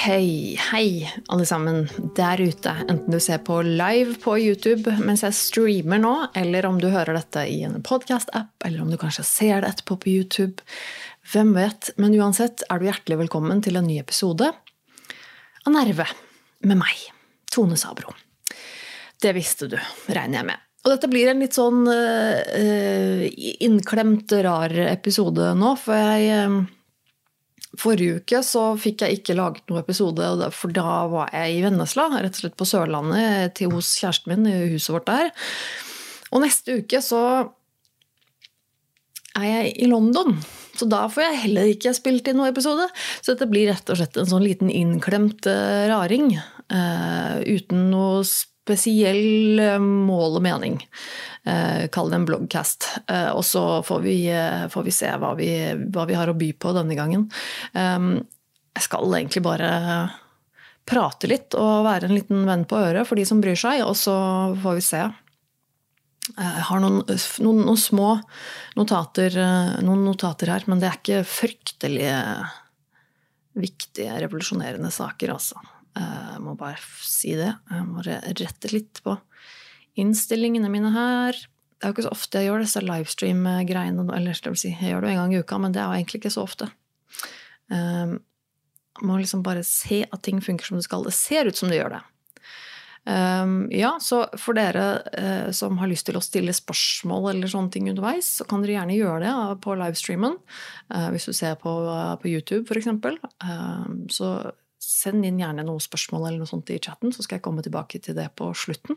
Ok, hei alle sammen der ute. Enten du ser på live på YouTube mens jeg streamer nå, eller om du hører dette i en podkast-app, eller om du kanskje ser det etterpå på YouTube. Hvem vet? Men uansett er du hjertelig velkommen til en ny episode av Nerve med meg, Tone Sabro. Det visste du, regner jeg med. Og dette blir en litt sånn uh, innklemt, rar episode nå, for jeg uh, Forrige uke så fikk jeg ikke laget noen episode, for da var jeg i Vennesla, rett og slett på Sørlandet, til hos kjæresten min i huset vårt der. Og neste uke så er jeg i London, så da får jeg heller ikke spilt inn noen episode. Så dette blir rett og slett en sånn liten innklemt raring, uh, uten noe spesiell mål og mening. Uh, kall det en bloggcast. Uh, og så får vi, eh, får vi se hva vi, hva vi, har å by på denne gangen. Jeg skal egentlig bare prate litt og være en liten venn på øret for de som bryr seg, og så får vi se. Jeg har noen, noen, noen små notater, noen notater her, men det er ikke fryktelig viktige, revolusjonerende saker, altså. Jeg må bare si det. Jeg må rette litt på innstillingene mine her. Det er jo ikke så ofte jeg gjør disse livestream-greiene. Eller vi si, jeg gjør det en gang i uka, men det er jo egentlig ikke så ofte. Jeg må liksom bare se at ting funker som det skal. Det ser ut som det gjør det. Um, ja, så for dere uh, som har lyst til å stille spørsmål eller sånne ting underveis, så kan dere gjerne gjøre det på livestreamen. Uh, hvis du ser på, på YouTube, f.eks. Uh, så Send inn gjerne noen spørsmål eller noe sånt i chatten, så skal jeg komme tilbake til det på slutten.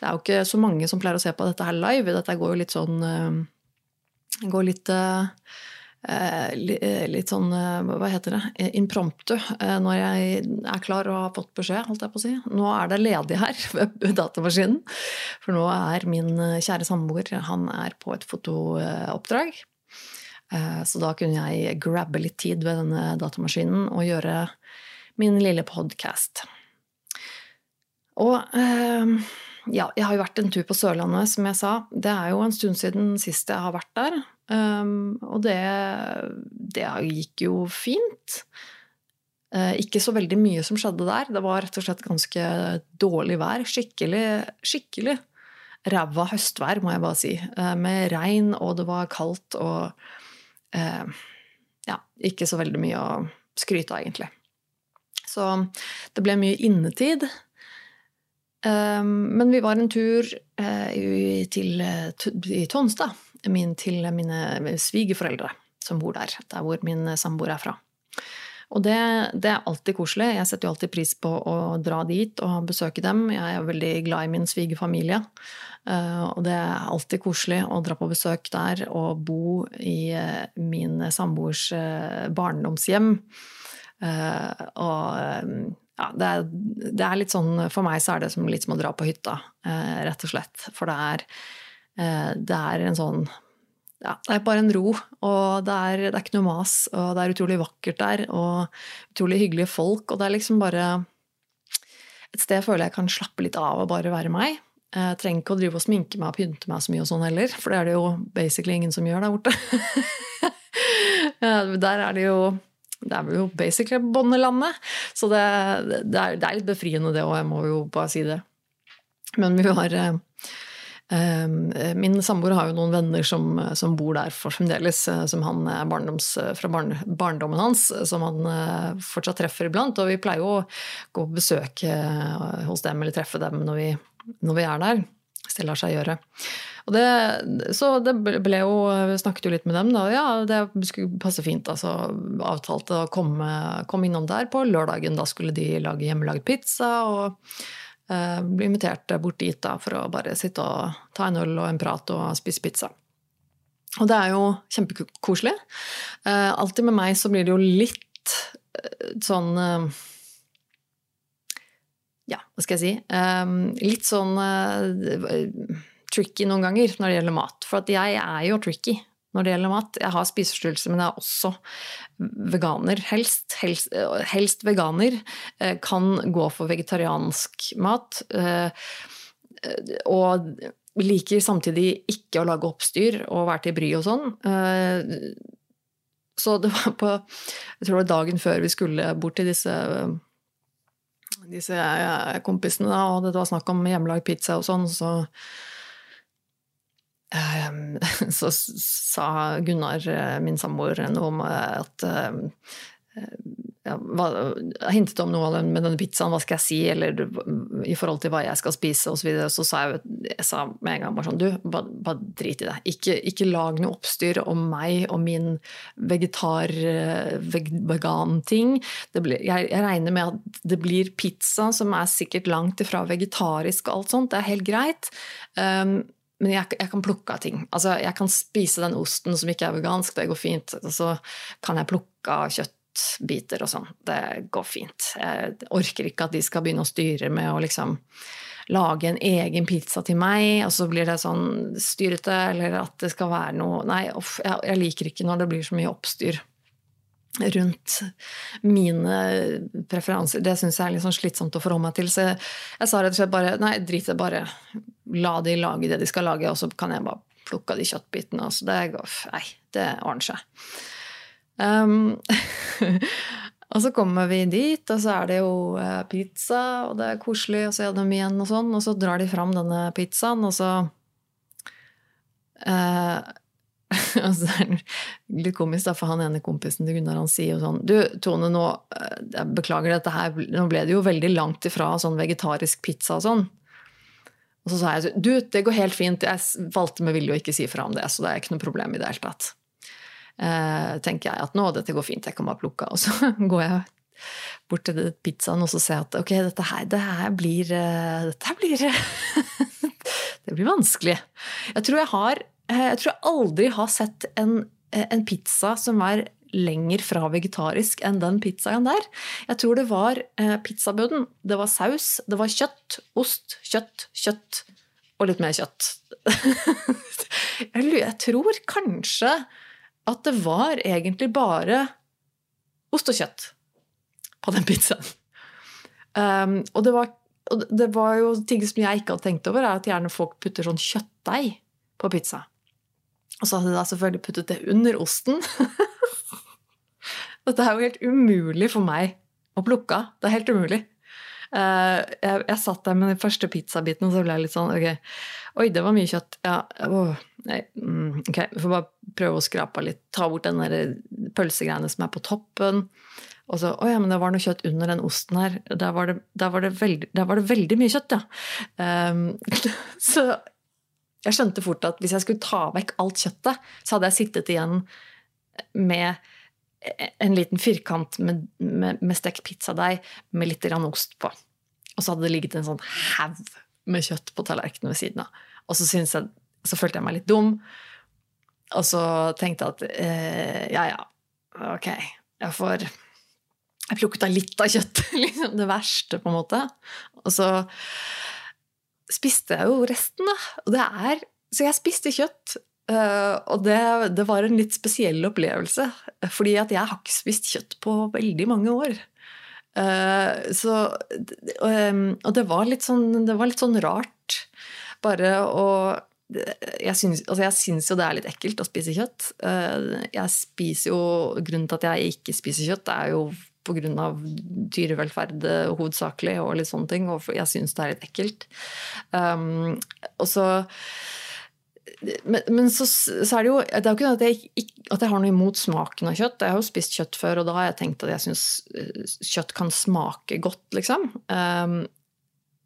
Det er jo ikke så mange som pleier å se på dette her live. Dette går jo litt sånn eh, Går litt eh, eh, Litt sånn, hva heter det, impromptu når jeg er klar og har fått beskjed, holdt jeg på å si. Nå er det ledig her ved datamaskinen. For nå er min kjære samboer han er på et fotooppdrag. Så da kunne jeg grabbe litt tid ved denne datamaskinen og gjøre min lille podkast. Og eh, ja, jeg har jo vært en tur på Sørlandet, som jeg sa. Det er jo en stund siden sist jeg har vært der. Um, og det, det, gikk jo fint. Uh, ikke så veldig mye som skjedde der. Det var rett og slett ganske dårlig vær. Skikkelig, skikkelig ræva høstvær, må jeg bare si. Uh, med regn, og det var kaldt og uh, Ja, ikke så veldig mye å skryte av, egentlig. Så det ble mye innetid. Um, men vi var en tur i, til, i Tonstad min, til mine svigerforeldre som bor der. Der hvor min samboer er fra. Og det, det, er alltid koselig. Jeg setter jo alltid pris på å dra dit og besøke dem. Jeg er veldig glad i min svigerfamilie. Eh, og det er alltid koselig å dra på besøk der og bo i eh, min samboers barndomshjem. Uh, og ja, det er, det er, litt sånn For meg så er det som, litt som å dra på hytta, rett og slett. For det er, det er en sånn ja, det er bare en ro, og det er, det er, ikke noe mas. Og det er utrolig vakkert der, og utrolig hyggelige folk. Og det er liksom bare et sted jeg føler jeg kan slappe litt av og bare være meg. Jeg trenger ikke å drive og sminke meg og pynte meg så mye og sånn heller, for det er det jo basically ingen som gjør der borte. der er det jo det er jo basically bondelandet. Så det, det, er, det, er, litt befriende, det òg, jeg må jo bare si det. Men vi har eh, eh, Min samboer har jo noen venner som, som bor der for fremdeles, eh, som han er barndoms, fra barn, barndommen hans, som han fortsatt treffer iblant. Og vi pleier jo å gå på besøk hos dem eller treffe dem når vi, når vi er der. Hvis det lar seg gjøre. Det, så det ble jo Vi snakket jo litt med dem, da. Ja, det skulle passe fint. Altså avtalte å komme, komme innom der på lørdagen. Da skulle de lage hjemmelagd pizza. og eh, bli invitert bort dit da, for å bare sitte og ta en øl og en prat og spise pizza. Og det er jo kjempekoselig. Eh, alltid med meg så blir det jo litt eh, sånn eh, Ja, hva skal jeg si? Eh, litt sånn eh, tricky noen ganger når det gjelder mat. For jeg er jo tricky. Når det gjelder mat. Jeg har spiseforstyrrelser, men jeg er også veganer. Helst, helst, helst veganer. Eh, kan gå for vegetariansk mat. Eh, og liker samtidig ikke å lage oppstyr og være til bry og sånn. Eh, så det var på Jeg tror det var dagen før vi skulle bort til disse disse kompisene, og det var snakk om hjemmelagd pizza og sånn, så så sa Gunnar, eh, min samboer, noe om eh, at eh, ja, hintet om noe med denne pizzaen, hva skal jeg si, eller i forhold til hva jeg skal spise osv. Så, så sa jeg, jeg sa med en gang bare sånn Du, bare, bare drit i det. Ikke, ikke, lag noe oppstyr om meg og min vegetar-vegan-ting. Jeg, jeg, regner med at det blir pizza som er sikkert langt ifra vegetarisk og alt sånt. Det er helt greit. Um, men jeg, jeg, kan plukke av ting. Altså, jeg kan spise den osten som ikke er vegansk, det går fint. Og så kan jeg plukke av kjøttbiter og sånn. Det går fint. Jeg orker ikke at de skal begynne å styre med å liksom lage en egen pizza til meg, og så blir det sånn styrete, eller at det skal være noe Nei, off, jeg, jeg liker ikke når det blir så mye oppstyr rundt mine preferanser. Det syns jeg er litt sånn slitsomt å forholde meg til. Så jeg, sa rett og slett bare nei, drit i det, bare la de lage det de skal lage, og så kan jeg bare plukke av de kjøttbitene. Altså det nei, det ordner seg. Um, og så kommer vi dit, og så er det jo eh, pizza, og det er koselig å se dem igjen, og sånn, og så drar de fram denne pizzaen, og så uh, altså, det er litt komisk, da, for han ene kompisen til Gunnar han sier jo sånn Du, Tone, nå eh, jeg beklager dette her, nå ble det jo veldig langt ifra sånn vegetarisk pizza og sånn. Og så sa jeg du, det går helt fint, jeg valgte med vilje å ikke si fra om det, så det er ikke noe problem i det hele tatt. Eh, tenker jeg at nå, dette går fint, jeg kan bare plukke. Og så går jeg bort til pizzaen og så ser jeg at ok, dette her, det her blir eh, Dette her blir Det blir vanskelig. Jeg tror jeg har jeg tror jeg aldri har sett en, eh, en pizza som er lenger fra vegetarisk enn den pizzaen der. Jeg tror det var eh, pizzabøden. Det var saus, det var kjøtt, ost, kjøtt, kjøtt og litt mer kjøtt. jeg tror kanskje at det var egentlig bare ost og kjøtt på den pizzaen. Um, og, det var, og det var jo ting som jeg ikke hadde tenkt over, er at gjerne folk putter sånn kjøttdeig på pizza. Og så hadde de da selvfølgelig puttet det under osten. Dette er jo helt umulig for meg å plukke av. Det er helt umulig. Uh, jeg, jeg, satt der med den første pizzabiten, og så ble jeg litt sånn ok, Oi, det var mye kjøtt. Ja, oh, nei, mm, ok, vi får bare prøve å skrape litt. Ta bort den der pølsegreiene som er på toppen. Og så Å ja, men det var noe kjøtt under den osten her. Der var det, der var det, veldig, der var det veldig, mye kjøtt, ja. Um, så jeg skjønte fort at hvis jeg skulle ta vekk alt kjøttet, så hadde jeg sittet igjen med en liten firkant med, med, med stekt pizzadeig med litt ost på. Og så hadde det ligget en sånn haug med kjøtt på tallerkenen ved siden av. Og så, jeg, så, følte jeg meg litt dum. Og så tenkte jeg at eh, ja, ja, ok, jeg får Jeg plukket av litt av kjøttet. Liksom det verste, på en måte. Og så spiste jeg jo resten, da. Er Så jeg spiste kjøtt. Uh, og det, det, var en litt spesiell opplevelse. Fordi at jeg har ikke spist kjøtt på veldig mange år. Uh, så, og det var, litt sånn, var litt sånn rart. Bare å jeg syns, altså jeg syns, jo det er litt ekkelt å spise kjøtt. Uh, jeg spiser jo, Grunnen til at jeg ikke spiser kjøtt, er jo pga. dyrevelferd hovedsakelig og litt sånne ting. Og jeg syns det er litt ekkelt. Um, og så men, men så, så, er det jo det er jo ikke at jeg, at jeg har noe imot smaken av kjøtt. Jeg har jo spist kjøtt før, og da har jeg tenkt at jeg syns eh, kjøtt kan smake godt, liksom. Um,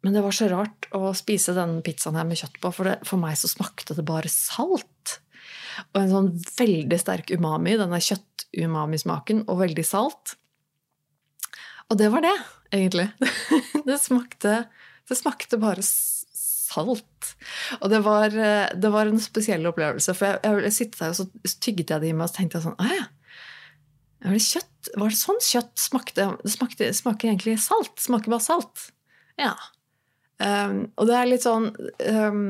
men det var så rart å spise den pizzaen her med kjøtt på, for det, for meg så smakte det bare salt. Og en sånn veldig sterk umami, denne kjøtt-umami-smaken, og veldig salt. Og det var det, egentlig. Det smakte, det smakte bare salt. Og det var, det var, en spesiell opplevelse. For jeg, jeg, jeg sittet der, og så tygget jeg det i meg, og så tenkte jeg sånn ja. Var det kjøtt? Var det sånn kjøtt smakte? Det smakte, smaker egentlig salt. Smaker bare salt. Ja. Um, og det er litt sånn um,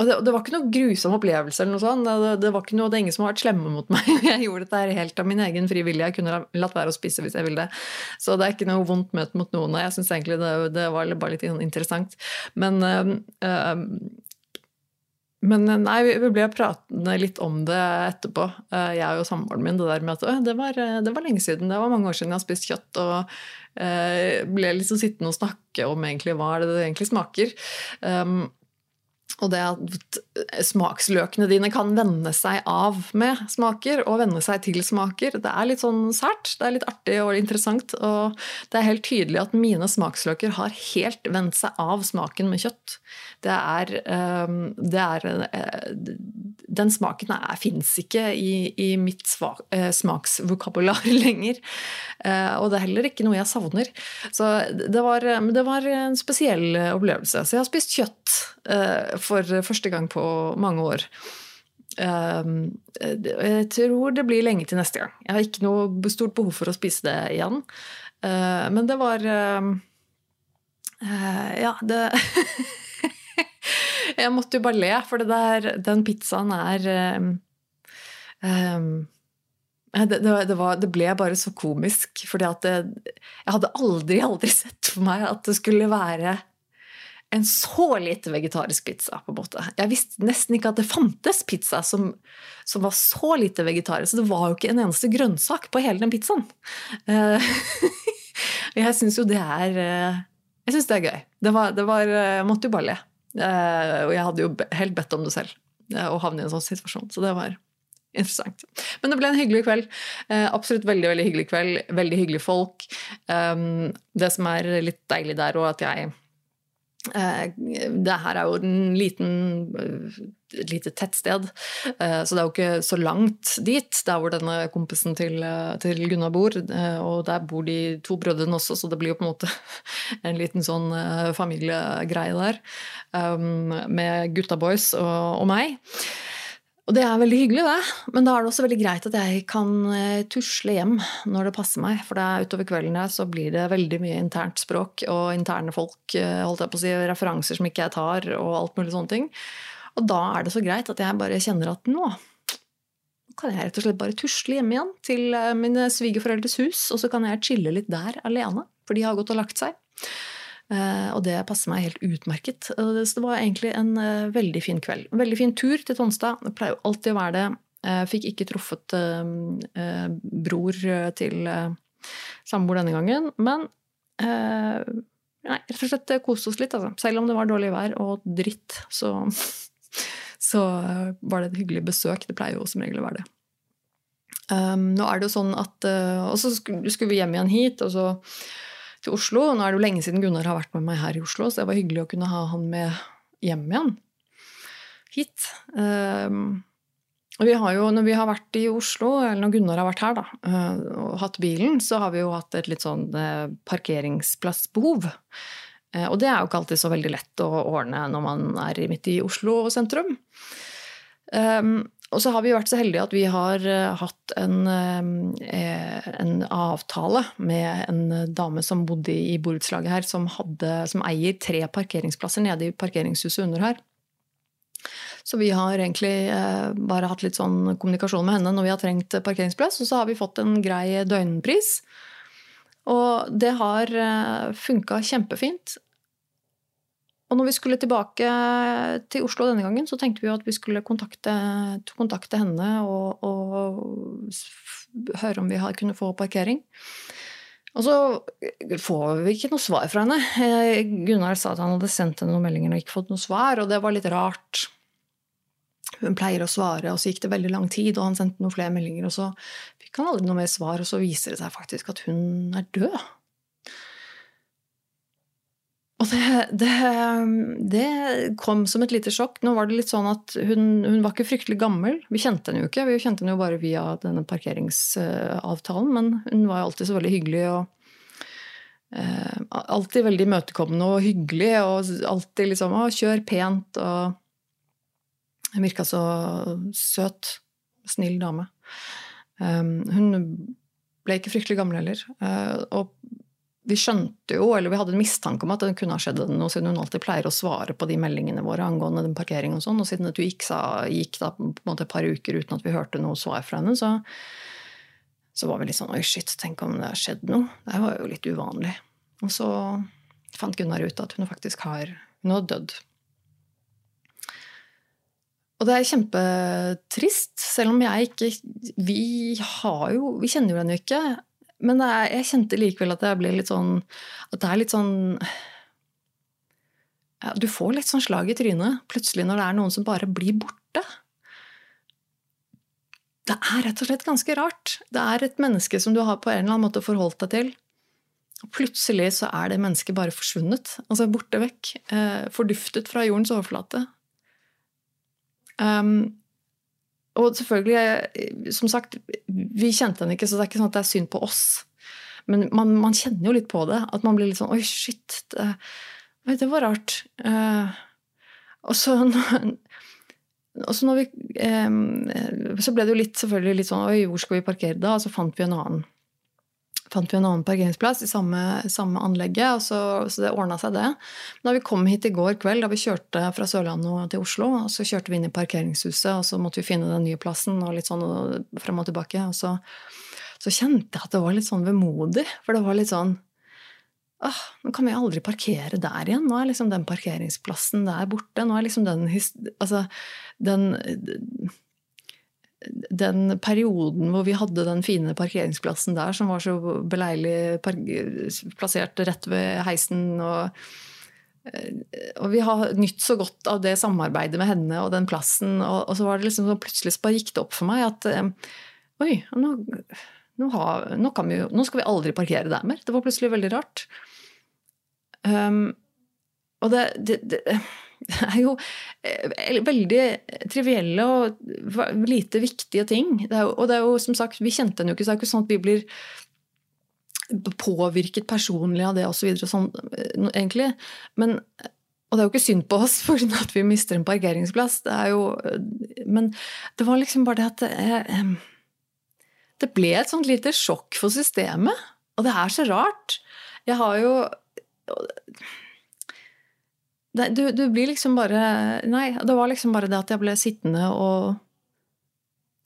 og det, det, var ikke noe grusom opplevelse. eller noe sånt. Det, det, var ikke noe, det er ingen som har vært slemme mot meg. Jeg gjorde dette helt av min egen fri vilje. Jeg kunne latt være å spise hvis jeg ville det. Så det er ikke noe vondt møte mot noen. Jeg syns egentlig det, det, var bare litt interessant. Men øh, øh, men nei, vi ble pratende litt om det etterpå, jeg og samboeren min. Det der med at det var, det var, lenge siden, det var mange år siden jeg har spist kjøtt. Og ble liksom sittende og snakke om egentlig hva det egentlig smaker. Um, og det at smaksløkene dine kan venne seg av med smaker, og venne seg til smaker, det er litt sånn sært. Det er litt artig og interessant. Og det er helt tydelig at mine smaksløker har helt vent seg av smaken med kjøtt. Det er, ehm, det er eh, Den smaken fins ikke i, i mitt eh, smaksvokabular lenger. Eh, og det er heller ikke noe jeg savner. Så det var, det var en spesiell opplevelse. Så jeg har spist kjøtt for første gang på mange år. Jeg tror det blir lenge til neste gang. Jeg har ikke noe stort behov for å spise det igjen. Men det var Ja, det Jeg måtte jo bare le, for der, den pizzaen er um, det, det, var, det, ble bare så komisk, det, jeg hadde aldri, aldri sett for meg at det skulle være en så lite vegetarisk pizza. på en måte. Jeg visste nesten ikke at det fantes pizza som, som var så lite vegetarisk. Så det var jo ikke en eneste grønnsak på hele den pizzaen. Uh, jeg syns jo det er uh, Jeg syns det er gøy. Det var, det var, jeg måtte jo bare le. Eh, og jeg hadde jo helt bedt om det selv, eh, å havne i en sånn situasjon. Så det var interessant. Men det ble en hyggelig kveld. Eh, absolutt veldig veldig hyggelig kveld. Veldig hyggelige folk. det som er litt deilig der òg, at jeg det her er jo en liten et lite tettsted, så det er jo ikke så langt dit, der hvor denne kompisen til, til, Gunnar bor. Og der bor de to brødrene også, så det blir jo på en måte en liten sånn familiegreie der. Um, med gutta boys og, og meg. Og det er veldig hyggelig, det. Men da er det også veldig greit at jeg kan eh, tusle hjem når det passer meg. For det er utover kvelden her så blir det veldig mye internt språk og interne folk, eh, holdt jeg på å si, referanser som ikke jeg tar, og alt mulig sånne ting. Og da er det så greit at jeg bare kjenner at nå kan jeg rett og slett bare tusle hjem igjen til eh, mine svigerforeldres hus, og så kan jeg chille litt der alene, for de har gått og lagt seg. Eh, og det passer meg helt utmerket. Så det var egentlig en eh, veldig fin kveld. Veldig fin tur til Tonstad. Det pleier jo alltid å være det. Jeg fikk ikke truffet bror til samboer denne gangen, men nei, rett og slett koste oss litt, altså. Selv om det var dårlig vær og dritt, så, så var det et hyggelig besøk. Det pleier jo som regel å være det. Um, nå er det jo sånn at uh, Og så skulle, skulle vi hjem igjen hit, og så til Oslo. Nå er det jo lenge siden Gunnar har vært med meg her i Oslo, så det var hyggelig å kunne ha han med hjem igjen. Hit. Um, og vi har jo, når vi har vært i Oslo, eller når Gunnar har vært her da, uh, og hatt bilen, så har vi jo hatt et litt sånn parkeringsplassbehov. Uh, og det er jo ikke alltid så veldig lett å ordne når man er midt i Oslo sentrum. Um, og så har vi vært så heldige at vi har eh, hatt en, eh, en avtale med en dame som bodde i borettslaget her, som, hadde, som eier tre parkeringsplasser nede i parkeringshuset under her. Så vi har egentlig eh, bare hatt litt sånn kommunikasjon med henne når vi har trengt parkeringsplass, og så har vi fått en grei døgnpris. Og det har funka kjempefint. Og når vi skulle tilbake til Oslo denne gangen, så tenkte vi at vi skulle kontakte, kontakte henne og, og, høre om vi kunne få parkering. Og så får vi ikke noe svar fra henne. Eh, Gunnar sa at han hadde sendt henne noen meldinger og ikke fått noe svar, og det var litt rart. Hun pleier å svare, og så gikk det veldig lang tid, og han sendte noen flere meldinger, og så fikk han aldri noe mer svar, og så viser det seg faktisk at hun er død. Og det, det, det, kom som et lite sjokk. Nå var det litt sånn at hun, hun, var ikke fryktelig gammel. Vi kjente henne jo ikke, vi kjente henne jo bare via denne parkeringsavtalen. Men hun var jo alltid så veldig hyggelig og eh, alltid veldig imøtekommende og hyggelig. Og alltid liksom å, kjør pent og Hun virka så søt. Snill dame. Um, hun ble ikke fryktelig gammel heller. Uh, og vi skjønte jo, eller vi hadde en mistanke om at det kunne ha skjedd noe, siden hun alltid pleier å svare på de meldingene våre angående den parkering og sånn. Og siden at hun gikk, sa, gikk da på en måte et par uker uten at vi hørte noe svar fra henne, så, så var vi litt sånn oi, shit, tenk om det har skjedd noe. Det var jo litt uvanlig. Og så fant Gunnar ut at hun faktisk har hun har dødd. Og det er kjempetrist, selv om jeg ikke Vi har jo Vi kjenner jo henne ikke. Men er, jeg kjente likevel at jeg ble litt sånn At det er litt sånn ja, Du får litt sånn slag i trynet plutselig når det er noen som bare blir borte. Det er rett og slett ganske rart. Det er et menneske som du har på en eller annen måte forholdt deg til. Plutselig så er det mennesket bare forsvunnet. Altså borte vekk. Eh, forduftet fra jordens overflate. Um, og selvfølgelig, eh, som sagt, vi kjente henne ikke, så det er ikke sånn at det er synd på oss. Men man, man kjenner jo litt på det. At man blir litt sånn Oi, shit. Det, det var rart. Uh, og så og så, vi, um, så ble det jo litt, selvfølgelig litt sånn Oi, hvor skal vi parkere da? Og så fant vi en annen fant vi en annen parkeringsplass i samme, samme anlegget, og så, så det ordna seg, det. Da vi kom hit i går kveld, da vi kjørte fra Sørlandet til Oslo, og så kjørte vi inn i parkeringshuset, og så måtte vi finne den nye plassen, og litt sånn frem og tilbake. Og så, så kjente jeg at det var litt sånn vemodig, for det var litt sånn Åh, nå kan vi aldri parkere der igjen. Nå er liksom den parkeringsplassen der borte. Nå er liksom den, altså, den den perioden hvor vi hadde den fine parkeringsplassen der, som var så beleilig plassert rett ved heisen og, og vi har nytt så godt av det samarbeidet med henne og den plassen. Og, og så var det liksom så plutselig bare gikk det opp for meg at oi, nå, nå, har, nå, vi, nå skal vi aldri parkere der mer. Det var plutselig veldig rart. Um, og det, det det er jo eh, veldig trivielle og lite viktige ting. Det jo, og det er jo som sagt, vi kjente henne jo ikke, så det er ikke sånn at vi blir påvirket personlig av det osv. Så sånn, eh, egentlig. Men, og det er jo ikke synd på oss for at vi mister en parkeringsplass. Det er jo, men det var liksom bare det at det, det ble et sånt lite sjokk for systemet. Og det er så rart. Jeg har jo det, du, du, blir liksom bare Nei, det var liksom bare det at jeg ble sittende og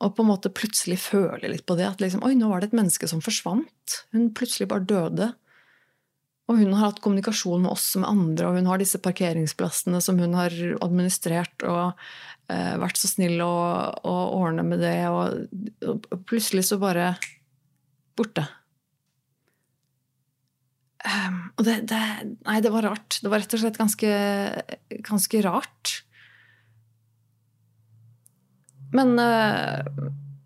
og på en måte plutselig føle litt på det. At liksom, oi, nå var det et menneske som forsvant. Hun plutselig bare døde. Og hun har hatt kommunikasjon med oss med andre, og hun har disse parkeringsplassene som hun har administrert og eh, vært så snill å ordne med det, og, og plutselig så bare borte. Um, og det, det, Nei, det var rart. Det var rett og slett ganske, ganske rart. Men uh,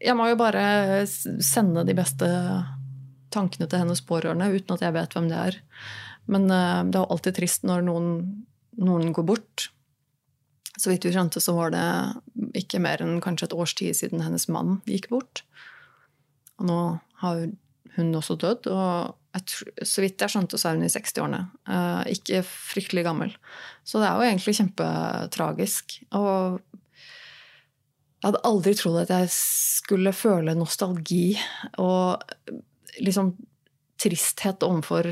jeg må jo bare sende de beste tankene til hennes pårørende uten at jeg vet hvem det er. Men uh, det er alltid trist når noen, noen, går bort. Så vidt vi skjønte, så var det ikke mer enn kanskje et års tid siden hennes mann gikk bort. Og nå har hun også dødd. og så vidt jeg skjønte, så er hun i 60-årene. Uh, ikke fryktelig gammel. Så det er jo egentlig kjempetragisk. Og jeg hadde aldri trodd at jeg skulle føle nostalgi og liksom tristhet overfor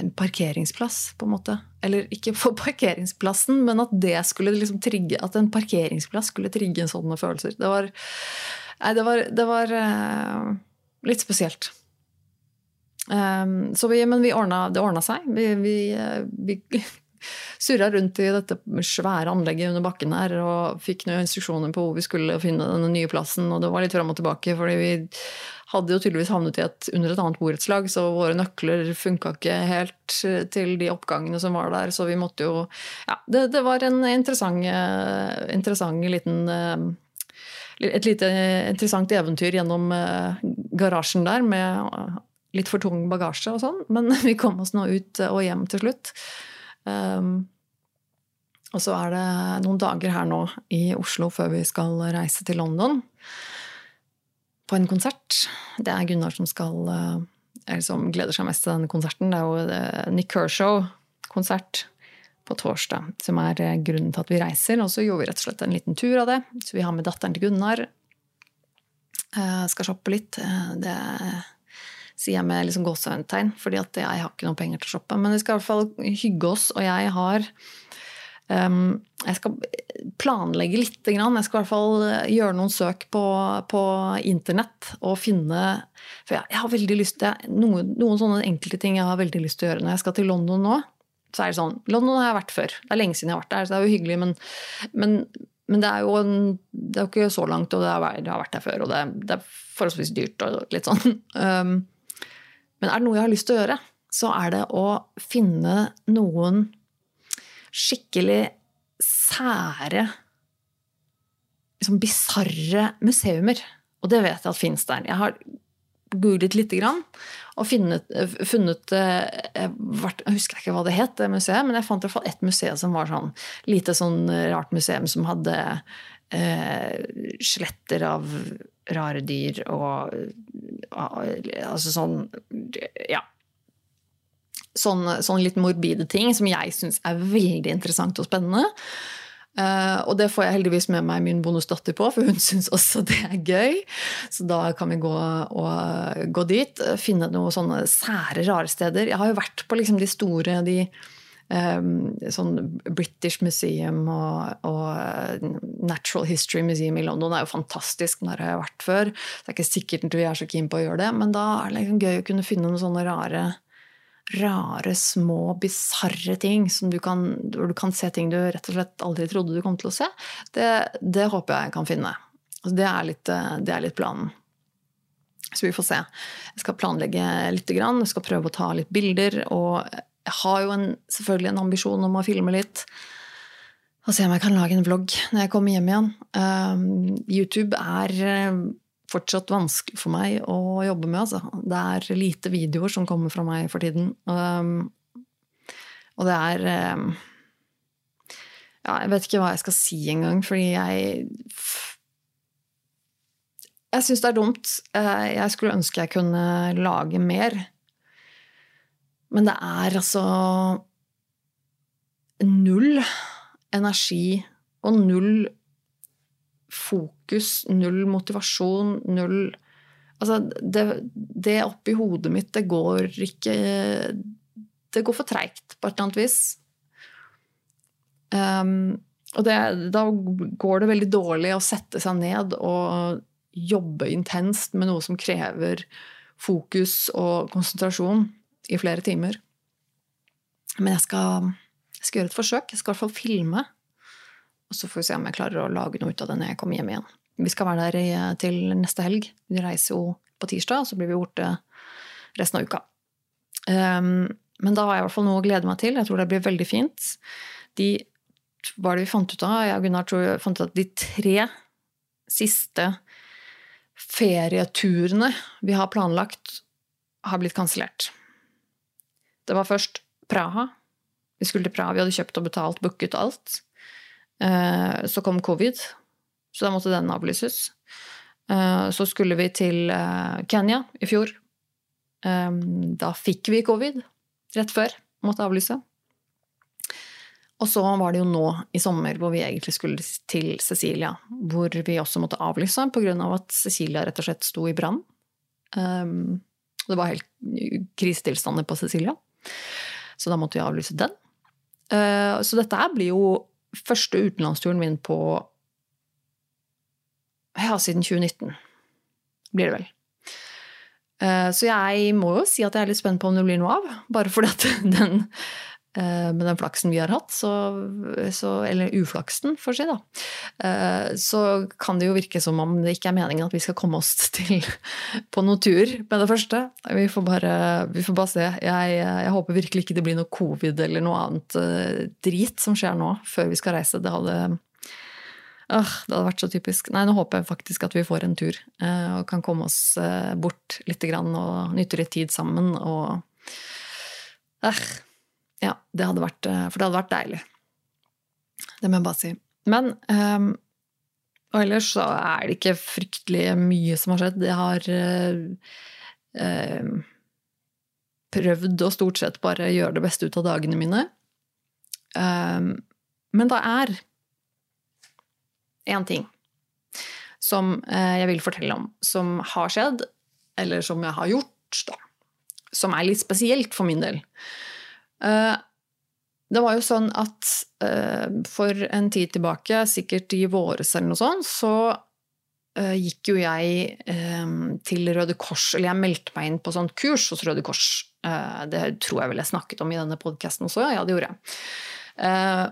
en parkeringsplass, på en måte. Eller ikke for parkeringsplassen, men at det skulle liksom trigge At en parkeringsplass skulle trigge sånne følelser. Det var Nei, det var, det var uh, litt spesielt. Um, vi, men vi ordna, det ordna seg. Vi, vi, eh, vi surra rundt i dette svære anlegget under bakken her og fikk noen instruksjoner på hvor vi skulle finne denne nye plassen. Og det var litt fram og tilbake, fordi vi hadde jo tydeligvis havnet et, under et annet borettslag, så våre nøkler funka ikke helt til de oppgangene som var der. Så vi måtte jo Ja, det, det var en interessant, eh, interessant liten et lite interessant eventyr gjennom eh, garasjen der med litt for tung bagasje og sånn. Men vi kom oss nå ut og hjem til slutt. Um, og så er det noen dager her nå i Oslo før vi skal reise til London på en konsert. Det er Gunnar som skal eh, eller som gleder seg mest til denne konserten. Det er jo eh, Nick Kershaw-konsert på torsdag, som er eh, grunnen til at vi reiser. Og så gjorde vi rett og slett en liten tur av det. Så vi har med datteren til Gunnar. Uh, skal shoppe litt. Uh, det, Sier jeg med liksom gåsetegn, fordi jeg har ikke noen penger til å shoppe. Men vi skal i hvert fall hygge oss, og jeg har um, Jeg skal planlegge lite grann. Jeg skal i hvert fall gjøre noen søk på, på internett og finne For jeg, jeg har veldig lyst til noen, noen sånne enkelte ting jeg har veldig lyst til å gjøre når jeg skal til London nå. Så er det sånn London har jeg vært før. Det er lenge siden jeg har vært der, så det er jo hyggelig, men, men men det er jo en, det er ikke så langt, og det har, jeg har vært der før. Og det, det, er forholdsvis dyrt og litt sånn. Um, men er det noe jeg har lyst til å gjøre, så er det å finne noen skikkelig sære liksom bisarre museumer. Og det vet jeg at fins der. Jeg har googlet lite grann og funnet, funnet eh, Jeg husker ikke hva det het, det museet, men jeg fant i hvert fall ett museum som var sånn lite sånn rart museum som hadde eh, skjeletter av rare dyr og Altså sånn Ja. Sånn, sånn litt morbide ting som jeg syns er veldig interessant og spennende. Uh, og det får jeg heldigvis med meg min bonusdatter på, for hun syns også det er gøy. Så da kan vi gå, og, gå dit, finne noen sånne sære, rare steder. Jeg har jo vært på liksom de store de, um, sånn British Museum og, og, Natural History Museum i London er jo fantastisk. Der har jeg vært før. Så det er ikke sikkert vi er så keen på å gjøre det, men da er det liksom gøy å kunne finne noen sånne rare rare, små, bisarre ting som du kan, du kan se ting du rett og slett aldri trodde du kom til å se, det, det håper jeg jeg kan finne. Altså, det, er litt, det er litt planen. Så vi får se. Jeg skal planlegge litt, jeg skal prøve å ta litt bilder. Og jeg har jo en, selvfølgelig en ambisjon om å filme litt. Og se om jeg kan lage en vlogg når jeg kommer hjem igjen. Um, YouTube er fortsatt vanskelig for meg å jobbe med. Altså. Det er lite videoer som kommer fra meg for tiden. Um, og det er um, Ja, jeg vet ikke hva jeg skal si engang, fordi jeg Jeg syns det er dumt. Uh, jeg skulle ønske jeg kunne lage mer. Men det er altså null energi og null fokus, null motivasjon, null Altså, det, det oppi hodet mitt, det går ikke Det går for treigt på et eller annet vis. Um, og det, da går det veldig dårlig å sette seg ned og jobbe intenst med noe som krever fokus og konsentrasjon i flere timer. Men jeg skal, jeg skal gjøre et forsøk. Jeg skal i hvert fall filme og så får vi se om jeg klarer å lage noe ut av det når jeg kommer hjem igjen. Vi skal være der til neste helg. Vi reiser jo på tirsdag, og så blir vi borte resten av uka. Um, men da har jeg i hvert fall noe å glede meg til. Jeg tror det blir veldig fint. De hva er det vi fant ut av? Jeg og Gunnar tror vi fant ut at de tre siste ferieturene vi har planlagt, har blitt kansellert. Det var først Praha. Vi skulle til Praha, vi hadde kjøpt og betalt, booket alt. Eh, så kom covid, så da måtte den avlyses. Eh, så skulle vi til eh, Kenya i fjor. Da fikk vi covid rett før. Måtte avlyse. Og så var det jo nå i sommer hvor vi egentlig skulle til Cecilia, hvor vi også måtte avlyse pga. Av at Cecilia rett og slett sto i brann. Det var helt krisetilstander på Cecilia, så da måtte vi avlyse den. Så dette blir jo første utenlandsturen min på Ja, siden 2019 blir det vel. Eh, så jeg må jo si at jeg er litt spent på om det blir noe av. Bare fordi at den med den flaksen vi har hatt, så, så, eller uflaksen, for å si, da, eh, så kan det jo virke som om det ikke er meningen at vi skal komme oss til på noen tur med det første. Vi får bare, vi får bare se. Jeg, jeg, håper virkelig ikke det blir noe covid eller noe annet eh, drit som skjer nå, før vi skal reise. Det hadde, øh, det hadde vært så typisk. Nei, nå håper jeg faktisk at vi får en tur og kan komme oss bort litt grann og nyte litt tid sammen og øh, det hadde vært eh, For det hadde vært deilig. Det må jeg bare si. Men um, Og ellers så er det ikke fryktelig mye som har skjedd. Jeg har uh, um, prøvd å stort sett bare gjøre det beste ut av dagene mine. Um, men det er én ting som uh, jeg vil fortelle om, som har skjedd, eller som jeg har gjort, da. Som er litt spesielt for min del. Eh, det var jo sånn at uh, for en tid tilbake, sikkert i våres eller noe sånt, så uh, gikk jo jeg um, til Røde Kors, eller jeg meldte meg inn på sånt kurs hos Røde Kors. Uh, det tror jeg vel jeg snakket om i denne podkasten også, ja det gjorde jeg.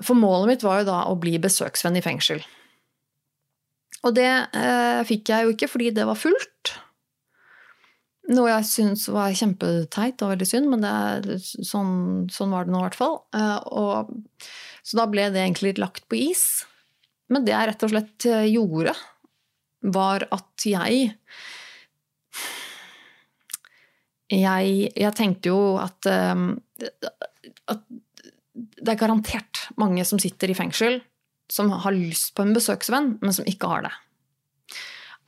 for målet mitt var jo da å bli besøksvenn i fengsel. Og det fikk jeg jo ikke fordi det var fullt. Noe jeg syns var kjempeteit og veldig synd, men det, sånn, sånn, var det nå i hvert fall. Eh, og, så da ble det egentlig lagt på is. Men det jeg rett og slett eh, gjorde, var at jeg Jeg, jeg tenkte jo at, eh, at det er garantert mange som sitter i fengsel, som har lyst på en besøksvenn, men som ikke har det.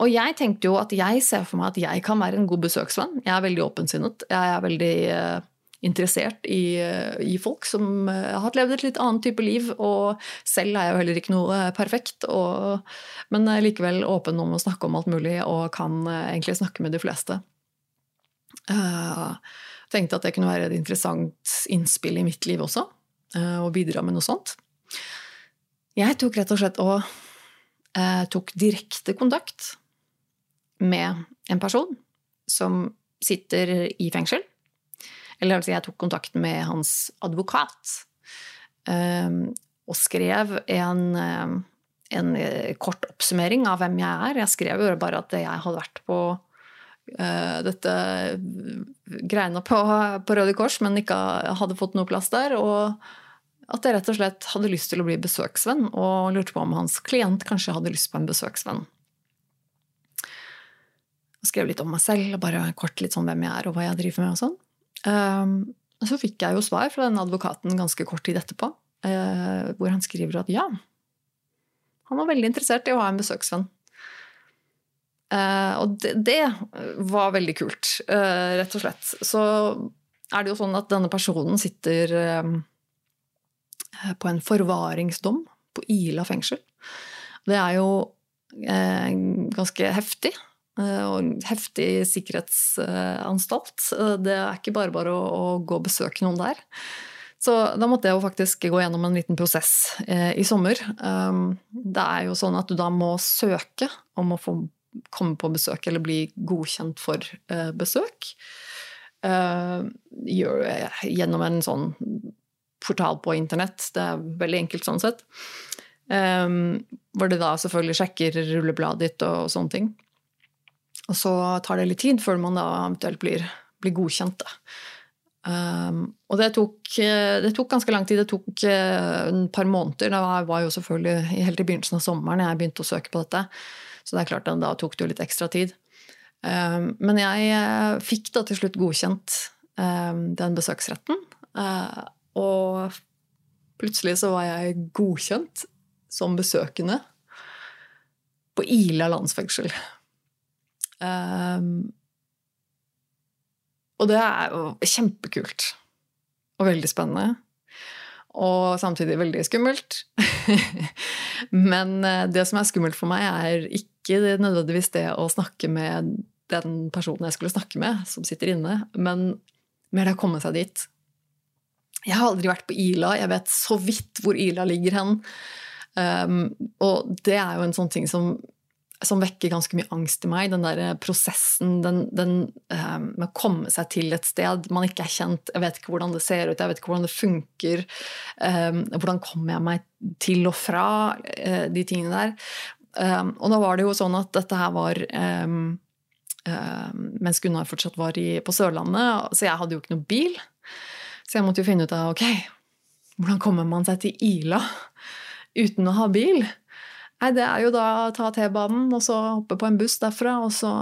Og jeg tenkte jo at jeg ser for meg at jeg kan være en god besøksvenn. Jeg er veldig åpensinnet. Jeg er veldig uh, interessert i, uh, i, folk som uh, har levd et litt annet type liv. Og selv er jeg jo heller ikke noe perfekt, og, men likevel åpen om å snakke om alt mulig og kan egentlig snakke med de fleste. Jeg tenkte at det kunne være et interessant innspill i mitt liv også, å bidra med noe sånt. Jeg tok rett og slett og tok direkte kontakt med en person som sitter i fengsel. Eller altså, jeg tok kontakt med hans advokat um, og skrev en, um, en, kort oppsummering av hvem jeg er. Jeg skrev jo bare at jeg hadde vært på uh, dette greiene på, på Røde Kors, men ikke hadde fått noe plass der. og at jeg rett og slett hadde lyst til å bli besøksvenn, og lurte på om hans klient kanskje hadde lyst på en besøksvenn og skrev litt om meg selv, og bare kort litt sånn hvem jeg er og hva jeg driver med. og sånn. Um, så fikk jeg jo svar fra den advokaten ganske kort tid etterpå, uh, hvor han skriver at ja, han var veldig interessert i å ha en besøksvenn. Uh, og det, det, var veldig kult, uh, rett og slett. Så er det jo sånn at denne personen sitter på en forvaringsdom på Ila fengsel. Det er jo ganske heftig. Eh, og en heftig sikkerhetsanstalt. Eh, det er ikke bare bare å, å gå og besøke noen der. Så da måtte jeg jo faktisk gå gjennom en liten prosess eh, i sommer. Um, det er jo sånn at du da må søke om å få komme på besøk eller bli godkjent for besøk. gjennom en sånn portal på internett. Det er veldig enkelt sånn sett. Um, hvor de da selvfølgelig sjekker rullebladet ditt og sånne ting. Og så tar det litt tid før man da eventuelt blir, blir godkjent. Um, og det tok, det tok, ganske lang tid. Det tok et par måneder. Det var jo selvfølgelig helt i begynnelsen av sommeren jeg begynte å søke på dette. Så det er klart da tok det jo litt ekstra tid. Um, men jeg uh, fikk da til slutt godkjent um, den besøksretten. Uh, og plutselig så var jeg godkjent som besøkende på Ila landsfengsel. Um, og det er jo kjempekult og veldig spennende. Og samtidig veldig skummelt. Men eh, det som er skummelt for meg, er ikke nødvendigvis det å snakke med den personen jeg skulle snakke med, som sitter inne, men mer det å komme seg dit. Jeg har aldri vært på Ila, jeg vet så vidt hvor Ila ligger hen. Um, og det er jo en sånn ting som som vekker ganske mye angst i meg. Den der prosessen den, den, uh, med å komme seg til et sted man ikke er kjent. Jeg vet ikke hvordan det ser ut, jeg vet ikke hvordan det funker. Um, hvordan kommer jeg meg til og fra uh, de tingene der. Um, og da var det jo sånn at dette her var mens Gunnar fortsatt var i, på Sørlandet, så jeg hadde jo ikke noe bil. Så jeg måtte jo finne ut av ok, hvordan kommer man seg til Ila uten å ha bil? Nei, det er jo da å ta T-banen og så hoppe på en buss derfra, og så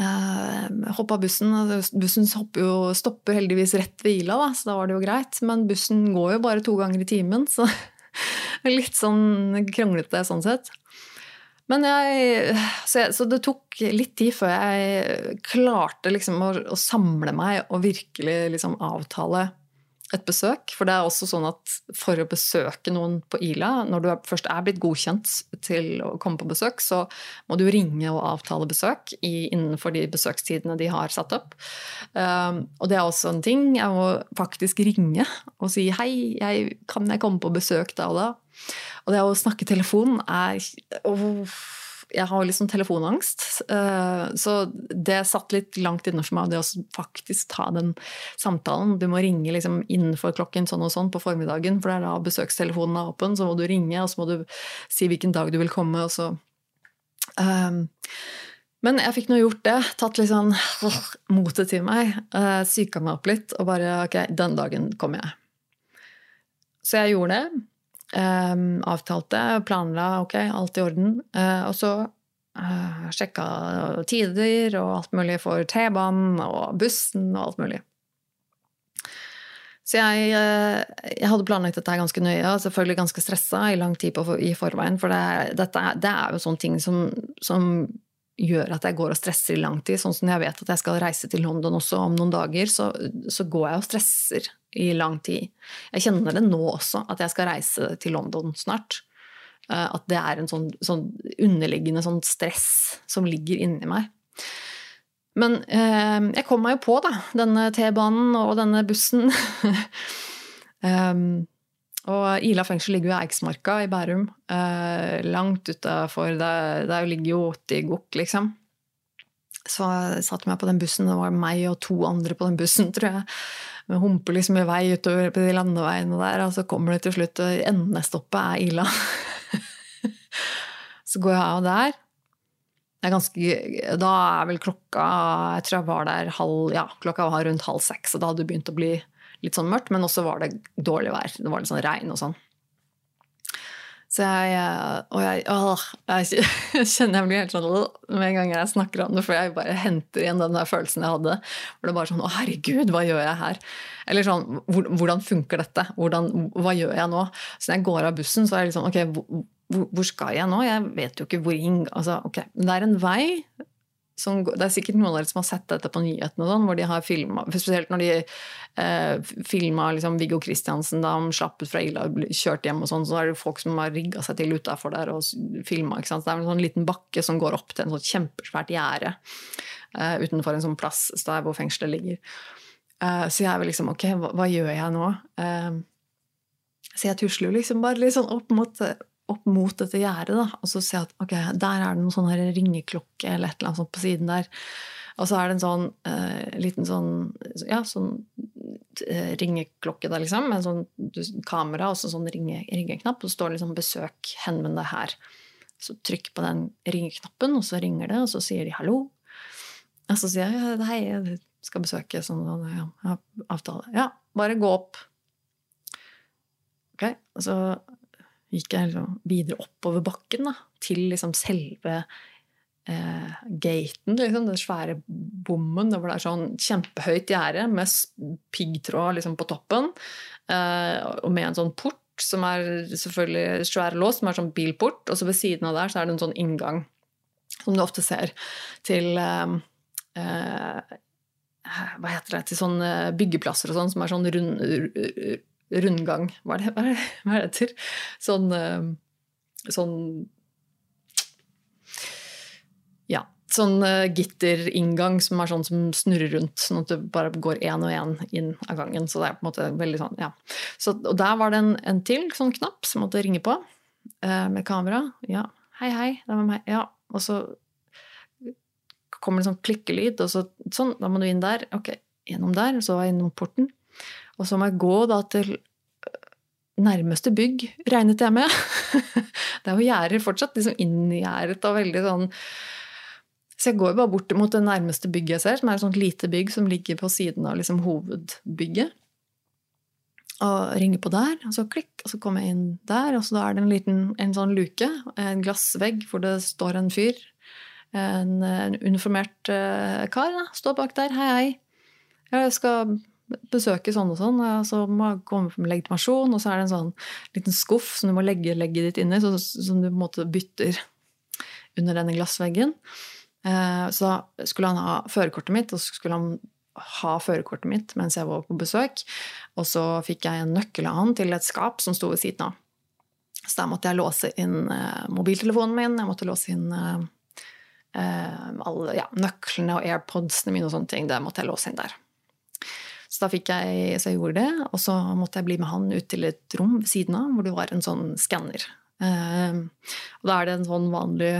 eh, hoppe av bussen. Bussen jo, stopper heldigvis rett ved Ila, da, så da var det jo greit. Men bussen går jo bare to ganger i timen, så litt sånn kronglete sånn sett. Men jeg, så, jeg, så, det tok litt tid før jeg klarte liksom å, å, samle meg og virkelig liksom avtale et besøk. For det er også sånn at for å besøke noen på Ila, når du først er blitt godkjent til å komme på besøk, så må du ringe og avtale besøk innenfor de besøkstidene de har satt opp. Um, og det er også en ting. Jeg må faktisk ringe og si hei, jeg, kan jeg komme på besøk da og da? Og det å snakke telefon er oh, jeg har liksom telefonangst. Eh, så det satt litt langt inne for meg, det å faktisk ta den samtalen. Du må ringe liksom innenfor klokken sånn og sånn på formiddagen, for det er da besøkstelefonen er åpen. Så må du ringe, og så må du si hvilken dag du vil komme, og så um, men jeg fikk nå gjort det. Tatt litt sånn motet til meg. Uh, Psyka meg opp litt og bare Ok, den dagen kommer jeg. Så jeg gjorde det. Um, avtalte, planla, ok, alt i orden. Uh, og så uh, sjekka tider og alt mulig for T-banen og bussen og alt mulig. Så jeg, uh, jeg, hadde planlagt dette ganske nøye og selvfølgelig ganske stressa i lang tid på, i forveien. For det, dette, det er jo sånne ting som, som gjør at jeg går og stresser i lang tid. Sånn som jeg vet at jeg skal reise til London også om noen dager, så, så, går jeg og stresser i lang tid. Jeg kjenner det nå også, at jeg skal reise til London snart. Eh, at det er en sånn, sånn underliggende sånn stress som ligger inni meg. Men eh, jeg kom meg jo på da, denne T-banen og denne bussen. um, Og Ila fengsel ligger jo i Eiksmarka i Bærum. Eh, langt utafor. Der, der ligger jo 80 gokk, liksom. Så jeg satte meg på den bussen. Det var meg og to andre på den bussen, tror jeg. Vi humper liksom i vei utover på de landeveiene der, og så kommer det til slutt og Endestoppet er Ila. så går jeg av der. Det er ganske, da er vel klokka Jeg tror jeg var der halv Ja, klokka var rundt halv seks, og da hadde det begynt å bli litt sånn mørkt, men også var det dårlig vær. Det var litt sånn regn og sånn. Så jeg eh, Og jeg, åh, jeg, kjenner jeg blir helt sånn med en gang jeg snakker om det, for jeg bare henter igjen den der følelsen jeg hadde. Hvor det bare sånn Å, herregud, hva gjør jeg her? Eller sånn Hvordan funker dette? Hvordan, hva gjør jeg nå? Så når jeg går av bussen, så er jeg liksom Ok, hvor, hvor skal jeg nå? Jeg vet jo ikke hvor inn altså, ok, Det er en vei som, det er sikkert noen av dere som har sett dette på nyhetene, sånn, hvor de har filma Spesielt når de eh, filma liksom, Viggo Kristiansen da han slapp ut fra Ila og kjørt hjem, og sånn, så er det folk som har rigga seg til utafor der og filma. Det er en sånn liten bakke som går opp til en sånn kjempesvært gjerde eh, utenfor en sånn plass der hvor fengselet ligger. Eh, så jeg er vel liksom Ok, hva, hva gjør jeg nå? Eh, så jeg tusler jo liksom bare litt sånn opp mot opp mot dette gjerdet, og så se at ok, der er det noen sånn ringeklokke eller et eller annet sånt på siden der. Og så er det en sånn uh, liten sånn ja, sånn uh, ringeklokke der, liksom, med sånn du, kamera og så sånn ringe, ringeknapp, og så står det liksom 'besøk, henvend her'. Så trykk på den ringeknappen, og så ringer det, og så sier de 'hallo'. Og så sier jeg 'hei, jeg skal besøke sånn, sånn ja, avtale'. Ja, bare gå opp. Ok, og så gikk jeg liksom videre oppover bakken da, til liksom selve eh, gaten, liksom, den svære bommen. hvor det er sånn kjempehøyt gjerde med piggtråd liksom, på toppen. Eh, og med en sånn port som er selvfølgelig svær lås, som er sånn bilport. Og så ved siden av der så er det en sånn inngang som du ofte ser til eh, eh hva heter det, til sånne byggeplasser og sånn, som er sånn rund, rundgang Hva er det, hva er det, hva er det heter? Sånn, eh, sånn Ja. Sånn uh, gitterinngang som er sånn som snurrer rundt, sånn at du bare går én og én inn av gangen. Så det er på en måte veldig sånn, ja. Så, og der var det en, en til sånn knapp som måtte ringe på uh, med kamera. Ja, hei, hei, det var meg. Ja. Og så kommer det sånn klikkelyd, og så sånn, da må du inn der. Ok, gjennom der. Så var innom porten. Og så må jeg gå da til øh, nærmeste bygg, regnet jeg med. det er jo gjerder fortsatt, liksom inngjerdet og veldig sånn Så jeg går bare bort mot det nærmeste bygget jeg ser, som er et sånt lite bygg som ligger på siden av liksom hovedbygget. Og ringer på der, og så klikk, og så kommer jeg inn der, og så da er det en liten en sånn luke, en glassvegg hvor det står en fyr. En, en uniformert uh, kar da, står bak der. Hei, hei. Jeg skal besøke sånn og sånn, og så må jeg komme med legitimasjon, og så er det en sånn liten skuff som du må legge legget ditt inni, som du på en måte bytter under denne glassveggen. Eh, så da skulle han ha førerkortet mitt, og så skulle han ha førerkortet mitt mens jeg var på besøk. Og så fikk jeg en nøkkel av han til et skap som sto ved siden av. Så der måtte jeg låse inn eh, mobiltelefonen min, jeg måtte låse inn eh, eh, alle ja, nøklene og airpodsene mine og sånne ting. Det måtte jeg låse inn der. Så da fikk jeg, så jeg gjorde det, og så måtte jeg bli med han ut til et rom ved siden av hvor det var en sånn skanner. Eh, og da er det en sånn vanlig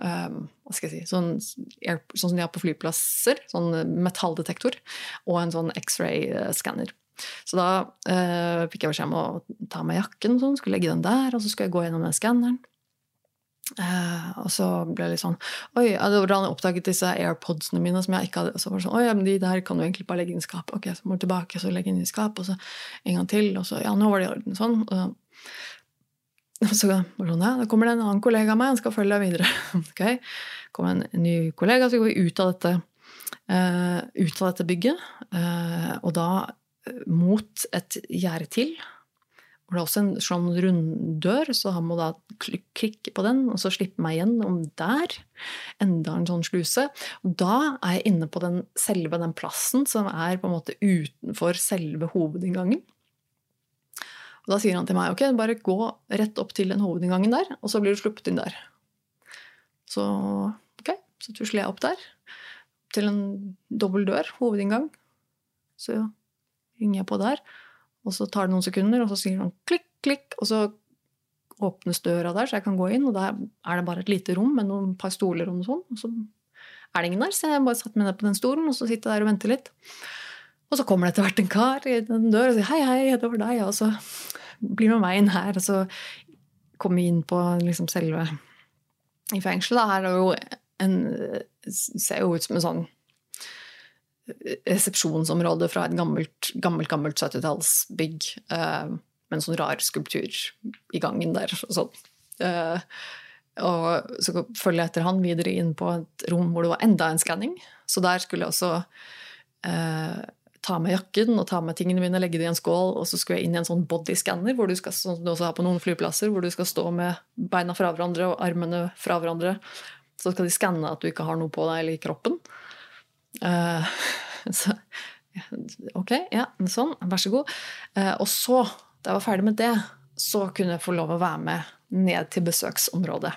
Um, hva skal jeg si, sånn, sånn, som de har på flyplasser. Sånn metalldetektor. Og en sånn X-ray-skanner. Så da uh, fikk jeg beskjed om å ta meg jakken, sånn, skulle legge den der, og så skulle jeg gå gjennom den skanneren. Uh, og så ble jeg litt sånn Oi, det var da jeg oppdaget disse airpodsene mine. som jeg ikke hadde, så var det sånn, Oi, men de der kan du egentlig bare legge inn i skapet. Ok, så må du tilbake, så legge inn i skapet, og så en gang til. Og så ja, nå var det i orden. Sånn. Og så var det sånn, ja, da kommer det en annen kollega av meg, han skal følge deg videre. ok, kommer en ny kollega, så går vi ut av dette, uh, ut av dette bygget. Uh, og da mot et gjerde til. Hvor det er også en sånn runddør, så han må da klikke på den, og så slippe meg gjennom der. Enda en sånn sluse. Og da er jeg inne på den, selve den plassen som er på en måte utenfor selve hovedinngangen. Og da sier han til meg ok, bare gå rett opp til den hovedinngangen der, og så blir du sluppet inn der. Så ok, så tusler jeg opp der, til en dobbel dør, hovedinngang. Så ringer jeg på der, og så tar det noen sekunder, og så sier han klikk, klikk, og så åpnes døra der, så jeg kan gå inn, og der er det bare et lite rom med noen par stoler og noe sånt. Og så er det ingen der, så jeg bare satt meg ned på den stolen, og så sitter jeg der og venter litt. Og så kommer det etter hvert en kar i den døra og sier 'hei, hei, det var deg', og så blir med meg inn her, og så kommer vi inn på liksom selve I fengselet her er jo en Ser jo ut som en sånn resepsjonsområde fra et gammelt, gammelt, gammelt 70-tallsbygg uh, med en sånn rar skulptur i gangen der og sånn. Uh, og så følger jeg etter han videre inn på et rom hvor det var enda en skanning. Så der skulle jeg også uh, ta med jakken og ta med tingene mine, legge det i en skål, og så skulle jeg inn i en sånn bodyscanner, sånn du også har på noen flyplasser, hvor du skal stå med beina fra hverandre og armene fra hverandre. Så skal de skanne at du ikke har noe på deg eller i kroppen. Uh, så ok, ja, sånn, vær så god. Uh, og så, da jeg var ferdig med det, så kunne jeg få lov å være med ned til besøksområdet.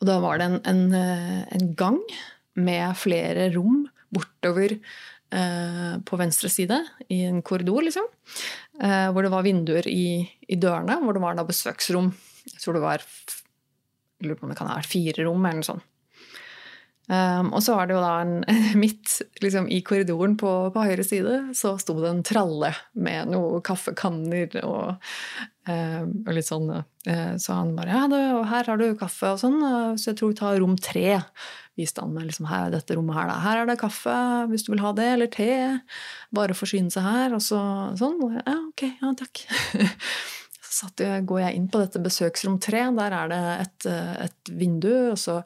Og da var det en, en, eh, en gang med flere rom bortover Eh, på venstre side, i en korridor, liksom. Eh, hvor det var vinduer i, i, dørene, hvor det var da besøksrom. Jeg tror det var jeg lurer på om det kan ha vært fire rom, eller noe sånt. Um, og så var det jo da en, midt liksom, i korridoren på, på, høyre side så sto det en tralle med noen kaffekanner og, um, og litt sånn. Uh, så han bare ja, det, her har du kaffe og sånn, uh, så jeg tror vi tar rom tre viste han meg liksom, her, dette rommet her, da. Her er det kaffe hvis du vil ha det, eller te. Bare forsyne seg her. Og så sånn. Ja, ok, ja, takk. så jeg, går jeg inn på dette besøksrom tre. Der er det et, et vindu. Så,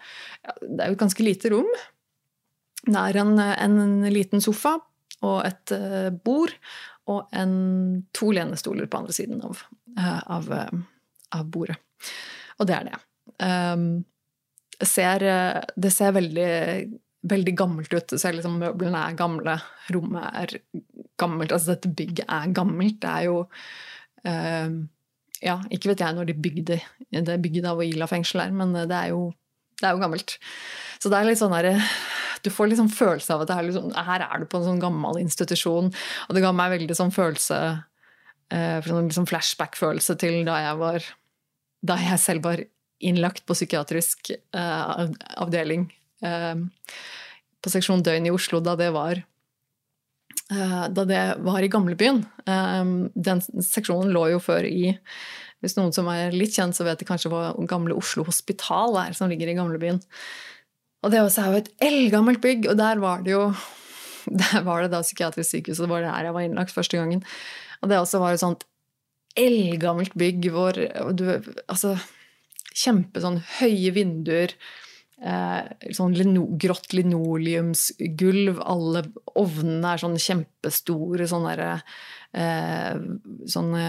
ja, det er jo et ganske lite rom. Det er en, en liten sofa og et uh, bord og en, to lenestoler på andre siden av, av, av bordet. Og det er det. Um, ser, eh, det ser veldig, veldig gammelt ut. Det ser liksom Møblene er gamle, rommet er gammelt. Altså dette bygget er gammelt. Det er jo uh, Ja, ikke vet jeg når de bygde det bygget av Ila fengsel her, men det er, jo, det er jo gammelt. Så det er litt sånn her, du får liksom følelse av at er liksom, her er du på en sånn gammel institusjon. Og det ga meg veldig sånn følelse eh, liksom flashback-følelse til da jeg var Da jeg selv var innlagt på psykiatrisk avdeling på seksjon døgn i Oslo da det var da det var i gamlebyen. den seksjonen lå jo før i Hvis noen som er litt kjent, så vet de kanskje hva gamle Oslo Hospital er, som ligger i gamlebyen. Og det er jo et eldgammelt bygg, og der var det jo der var det da psykiatrisk sykehus, og det var der jeg var innlagt første gangen. Og det også var et sånt eldgammelt bygg hvor du Altså kjempe sånn høye vinduer. Eh, sånn lino, grått linoleumsgulv. Alle ovnene er sånn kjempestore sånn derre eh, sånne,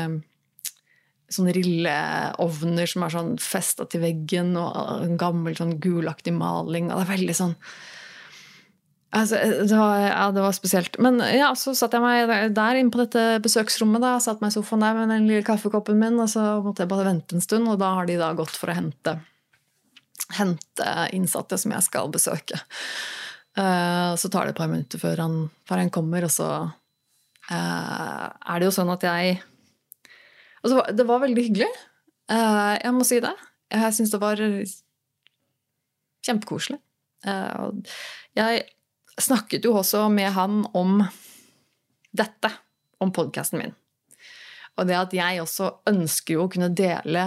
sånne rilleovner som er sånn festa til veggen, og en gammel sånn gulaktig maling. Og det er veldig sånn Altså, det, var, ja, det var spesielt. Men ja, så satt jeg meg der inne på dette besøksrommet. da, Satt meg i sofaen der med den lille kaffekoppen min, og så måtte jeg bare vente en stund. Og da har de da gått for å hente, hente innsatte som jeg skal besøke. Uh, så tar det et par minutter før han, før han kommer, og så uh, er det jo sånn at jeg altså, Det var veldig hyggelig. Uh, jeg må si det. Jeg syns det var kjempekoselig. Jeg snakket jo også med han om dette, om podkasten min. Og det at jeg også ønsker jo å kunne dele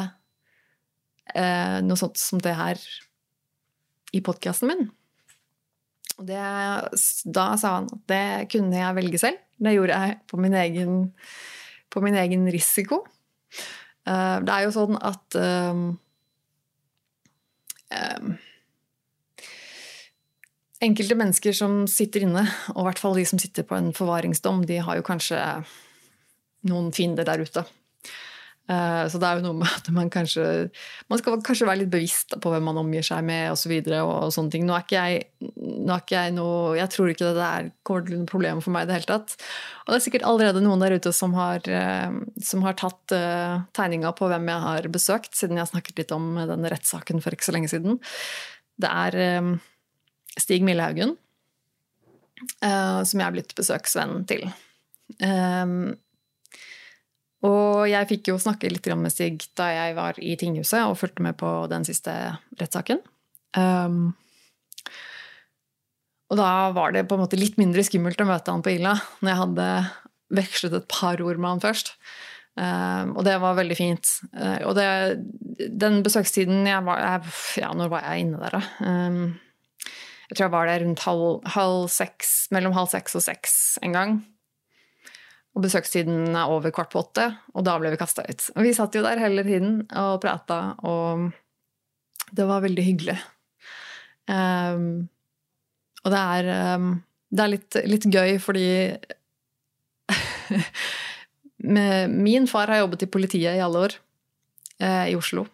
eh, noe sånt som det her i podkasten min. Det, da sa han at det kunne jeg velge selv. Det gjorde jeg på min egen, på min egen risiko. Eh, det er jo sånn at eh, um, enkelte mennesker som sitter inne, og i hvert fall de som sitter på en forvaringsdom, de har jo kanskje noen fiender der ute. Eh, så det er jo noe med at man kanskje Man skal kanskje være litt bevisst på hvem man omgir seg med osv. Og, så og, og sånne ting. Nå er ikke jeg, nå er ikke jeg noe Jeg tror ikke det der kommer til noe problem for meg i det hele tatt. Og det er sikkert allerede noen der ute som har, eh, som har tatt uh, tegninga på hvem jeg har besøkt, siden jeg snakket litt om den rettssaken for ikke så lenge siden. Det er Stig Millehaugen, som jeg er blitt besøksvenn til. Og jeg fikk jo snakke litt med Stig da jeg var i tinghuset og fulgte med på den siste rettssaken. Um, og da var det på en måte litt mindre skummelt å møte han på Ila når jeg hadde vekslet et par ord med han først. Um, og det var veldig fint. Uh, og det, den besøkstiden jeg var jeg, Ja, når var jeg inne der, da? Um, jeg tror jeg var der rundt halv, halv seks, mellom halv seks og seks en gang. Og besøkstiden er over kvart på åtte, og da ble vi kasta ut. Og vi satt jo der hele tiden og prata, og det var veldig hyggelig. Um, og det er, um, det er litt, litt, gøy fordi Min far har jobbet i politiet i alle år, uh, i Oslo.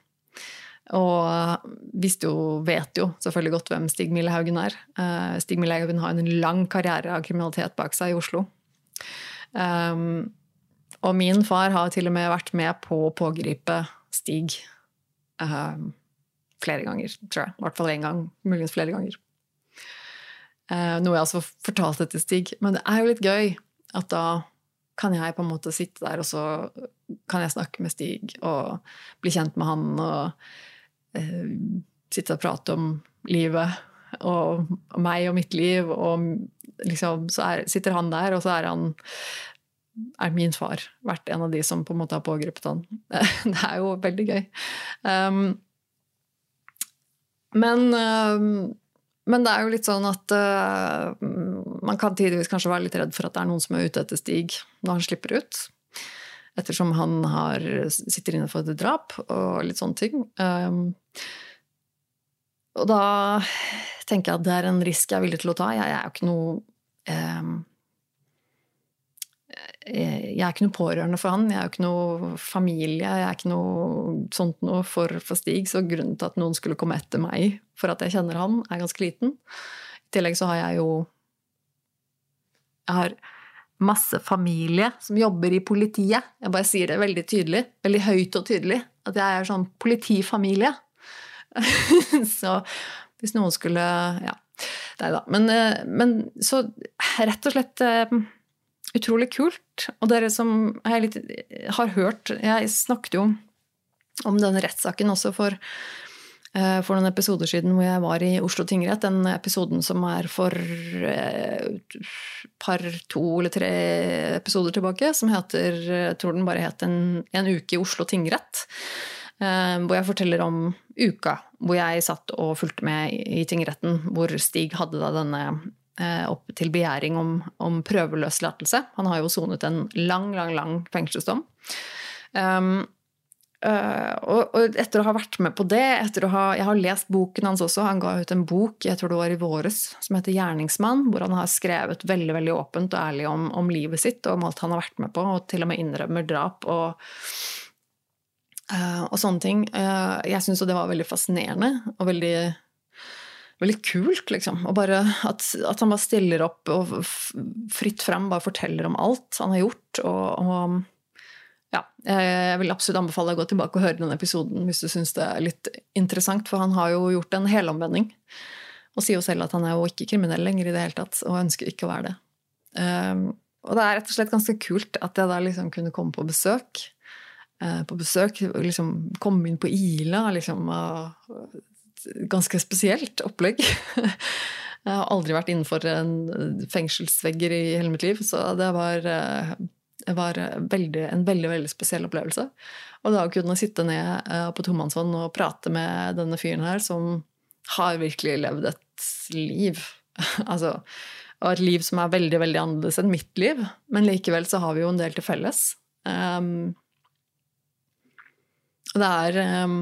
Og visste jo, vet jo selvfølgelig godt hvem Stig Millehaugen er. Uh, Stig Millehaugen har en lang karriere av kriminalitet bak seg i Oslo. Um, og min far har til og med vært med på å pågripe Stig um, flere ganger, tror jeg. I hvert fall én gang, muligens flere ganger. Uh, noe jeg også fortalte til Stig. Men det er jo litt gøy at da kan jeg på en måte sitte der, og så kan jeg snakke med Stig og bli kjent med han. og uh, sitte og prate om livet og, meg og mitt liv, og liksom så er, sitter han der, og så er han er min far vært en av de som på en måte har pågrepet han. Det er jo veldig gøy. Um, men, um, men, det er jo litt sånn at uh, man kan tidvis kanskje være litt redd for at det er noen som er ute etter Stig når han slipper ut ettersom han har, sitter inne for et drap og litt sånne ting. Um, og da tenker jeg at det er en risk jeg er villig til å ta. Jeg, er jo ikke noe eh, jeg er ikke noe pårørende for han, jeg er jo ikke noe familie, jeg er ikke noe sånt noe for, for, Stig, så grunnen til at noen skulle komme etter meg for at jeg kjenner han, er ganske liten. I tillegg så har jeg jo Jeg har masse familie som jobber i politiet. Jeg bare sier det veldig tydelig, veldig høyt og tydelig, at jeg er sånn politifamilie. så hvis noen skulle Ja. Nei da. Men, eh, men, så rett og slett eh, utrolig kult. Og dere som litt, har hørt Jeg snakket jo om denne rettssaken også for Eh, for noen episoder siden hvor jeg var i Oslo tingrett. Den episoden som er for et par, to eller tre episoder tilbake, som heter Jeg tror den bare het En, en uke i Oslo tingrett. Eh, hvor jeg forteller om uka hvor jeg satt og fulgte med i tingretten. Hvor Stig hadde da denne opp til begjæring om, om prøveløslatelse. Han har jo sonet en lang, lang, lang fengselsdom. Um, Uh, og, etter å ha vært med på det, ha, jeg har lest boken hans også, han ga ut en bok jeg tror det var i våres, som heter 'Gjerningsmann', hvor han har skrevet veldig veldig åpent og ærlig om, om, livet sitt og om alt han har vært med på, og til og med innrømmer drap og, og sånne ting. Uh, jeg syns jo det var veldig fascinerende og veldig veldig kult, liksom. Og bare at, at, han bare stiller opp og fritt frem bare forteller om alt han har gjort. Og, og ja, jeg vil absolutt anbefale deg å gå tilbake og høre den episoden hvis du syns det er litt interessant, for han har jo gjort en helomvending. Og sier jo selv at han er jo ikke kriminell lenger i det hele tatt, og ønsker ikke å være det. Og det er rett og slett ganske kult at jeg da liksom kunne komme på besøk. Uh, på besøk, liksom kom inn på Ila, liksom. Ganske spesielt opplegg. jeg har aldri vært innenfor en fengselsvegger i hele mitt liv, så det var uh, var veldig, en veldig veldig spesiell opplevelse. Og da å kunne sitte ned eh, på tomannshånd og prate med denne fyren her, som har virkelig levd et liv altså, Og et liv som er veldig veldig annerledes enn mitt liv, men likevel så har vi jo en del til felles. Um, og det er um,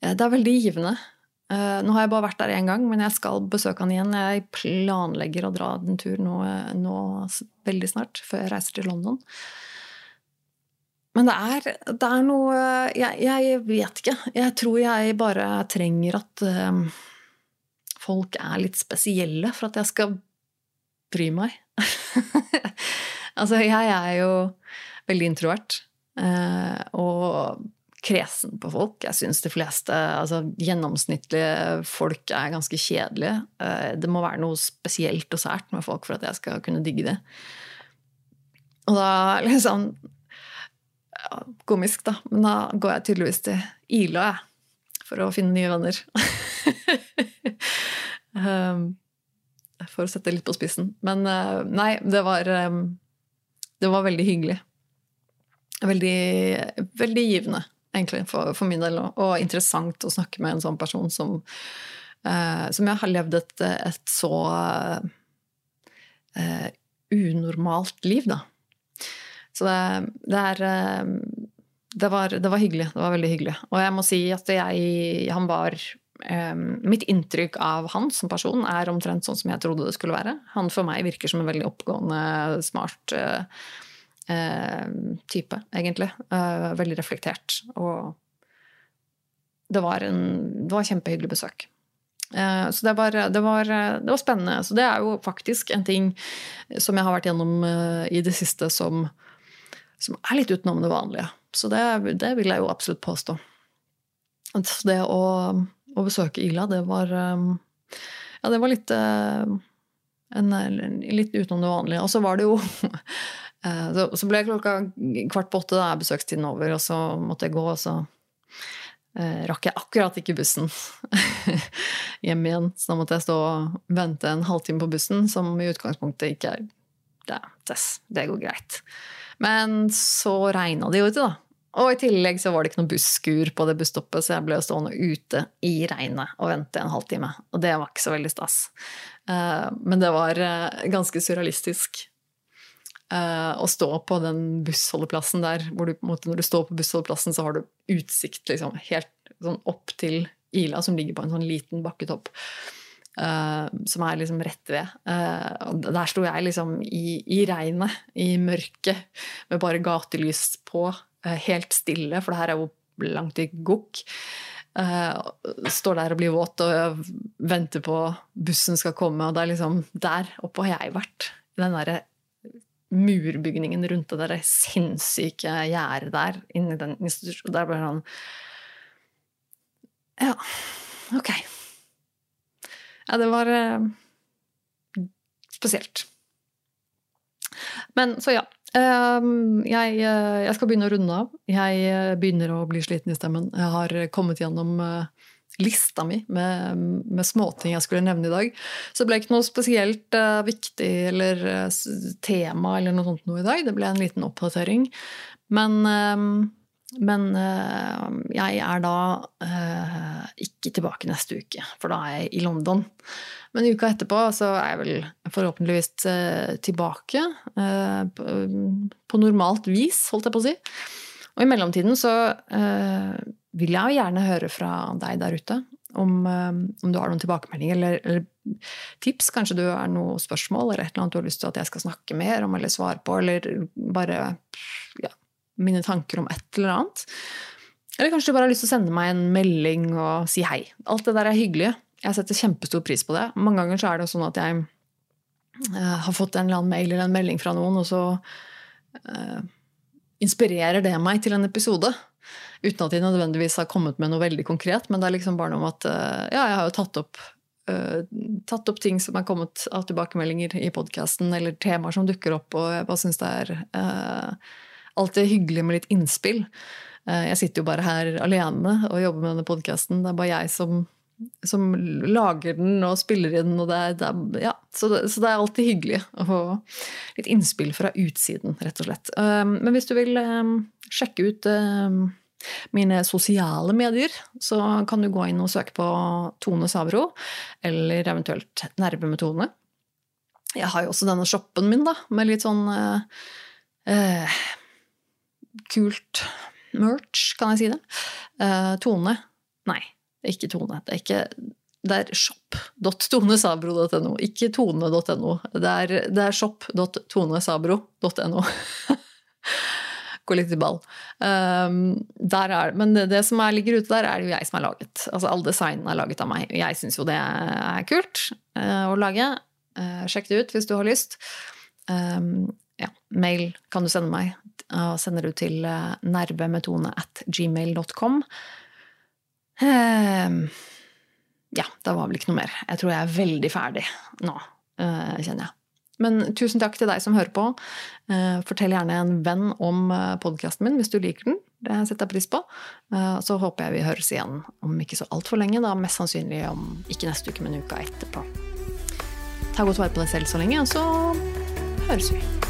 Det er veldig givende Uh, nå har jeg bare vært der én gang, men jeg skal besøke han igjen. Jeg planlegger å dra en tur nå, nå, veldig snart, før jeg reiser til London. Men det er, det er noe jeg, jeg, vet ikke. Jeg tror jeg bare trenger at um, folk er litt spesielle for at jeg skal bry meg. altså, jeg er jo veldig introvert. Uh, og kresen på folk. Jeg syns de fleste, altså gjennomsnittlige folk, er ganske kjedelige. Eh, det må være noe spesielt og sært med folk for at jeg skal kunne digge det. Og da liksom ja, Komisk, da, men da går jeg tydeligvis til Ila, jeg, for å finne nye venner. Um, for å sette det litt på spissen. Men eh, nei, det var um, Det var veldig hyggelig. Veldig, veldig givende egentlig, for, for min del. Og interessant å snakke med en sånn person som, eh, som jeg har levd et, et så eh, unormalt liv, da. Så det, det er eh, det var, det var, hyggelig. Det var veldig hyggelig. Og jeg må si at jeg Han var eh, Mitt inntrykk av han som person er omtrent sånn som jeg trodde det skulle være. Han for meg virker som en veldig oppgående, smart eh, type, egentlig. Eh, veldig reflektert. Og det var, en, det var kjempehyggelig besøk. Eh, så det var, det, var, det var, spennende. Så det er jo faktisk en ting som jeg har vært gjennom eh, i det siste som, som er litt utenom det vanlige. Så det, det vil jeg jo absolutt påstå. Så det å, å besøke Ila, det var eh, Ja, det var litt en, litt utenom det vanlige. Og så var det jo Eh, så, så ble klokka kvart på åtte, da er besøkstiden over, og så måtte jeg gå, og så eh, rakk jeg akkurat ikke bussen hjem igjen. Så da måtte jeg stå og vente en halvtime på bussen, som i utgangspunktet ikke er det, det går greit. Men så regna det jo ute, da. Og i tillegg så var det ikke noe busskur på det busstoppet, så jeg ble stående ute i regnet og vente en halvtime. Og det var ikke så veldig stas. Eh, men det var eh, ganske surrealistisk å stå på den bussholdeplassen der, hvor du, når du står på bussholdeplassen, så har du utsikt liksom, helt sånn opp til Ila, som ligger på en sånn liten bakketopp. Uh, som er liksom rett ved. Uh, der sto jeg liksom i, i regnet, i mørket, med bare gatelys på, helt stille, for det her er jo langt i gokk. står der og blir våt og venter på bussen skal komme, og det er liksom Der oppe har jeg vært. Den derre murbygningen rundt det der sinnssyke gjerdet der inni den institusjonen. Det er bare sånn Ja, ok. Ja, det var eh, spesielt. Men så ja. Eh, jeg, eh, jeg, skal begynne å runde av. Jeg eh, begynner å bli sliten i stemmen. Jeg har kommet gjennom eh, lista mi med, med småting jeg skulle nevne i dag. Så det ble ikke noe spesielt uh, viktig eller uh, tema eller noe sånt noe i dag. Det ble en liten oppdatering. Men, uh, men jeg er da ikke tilbake neste uke, for da er jeg i London. Men uka etterpå så er jeg vel forhåpentligvis tilbake på normalt vis, holdt jeg på å si. Og i mellomtiden så vil jeg jo gjerne høre fra deg der ute om, eh, om du har noen tilbakemeldinger eller, eller, tips. Kanskje du har noen spørsmål eller et eller annet du har lyst til at jeg skal snakke mer om eller svare på, eller bare ja, mine tanker om et eller annet. Eller kanskje du bare har lyst til å sende meg en melding og si hei. Alt det der er hyggelig. jeg setter kjempestor pris på det. Mange ganger så er det sånn at jeg uh, har fått en eller annen mail eller en melding fra noen, og så inspirerer det meg til en episode. Uten at de nødvendigvis har kommet med noe veldig konkret, men det er liksom bare noe om at uh, ja, jeg har jo tatt opp, tatt opp ting som er kommet av tilbakemeldinger i podkasten, eller temaer som dukker opp, og jeg bare syns det er alltid hyggelig med litt innspill. Jeg sitter jo bare her alene og jobber med denne podkasten. Det er bare jeg som som lager den og spiller i den. Og det det ja, så, det, så, det, er alltid hyggelig å få litt innspill fra utsiden, rett og slett. Um, men hvis du vil um, sjekke ut um, mine sosiale medier, så kan du gå inn og søke på Tone Sabro, eller eventuelt Nerve med Tone. Jeg har jo også denne shoppen min, da, med litt sånn uh, uh, kult merch, kan jeg si det. Uh, tone. Nei, ikke Tone. Det er ikke det er shop.tonesabro.no, ikke tone.no. Det er, det er shop.tonesabro.no. Gå litt i ball. Um, er, men det, det, som er, ligger ute der, er det jo jeg som har laget. Altså All designen er laget av meg. Jeg syns jo det er kult uh, å lage. Uh, sjekk det ut hvis du har lyst. Um, ja, mail kan du sende meg. Uh, sender du til uh, nervemetone at gmail.com. Uh, ja, det var vel ikke noe mer. Jeg tror jeg er veldig ferdig nå, uh, kjenner jeg. Men tusen takk til deg som hører på. Uh, fortell gjerne en venn om eh, podkasten min hvis du liker den. Det setter jeg pris på. Så håper jeg vi høres igjen om ikke så altfor lenge. da Mest sannsynlig om ikke neste uke, men uka etterpå. Ta godt vare på deg selv så lenge, og så høres vi.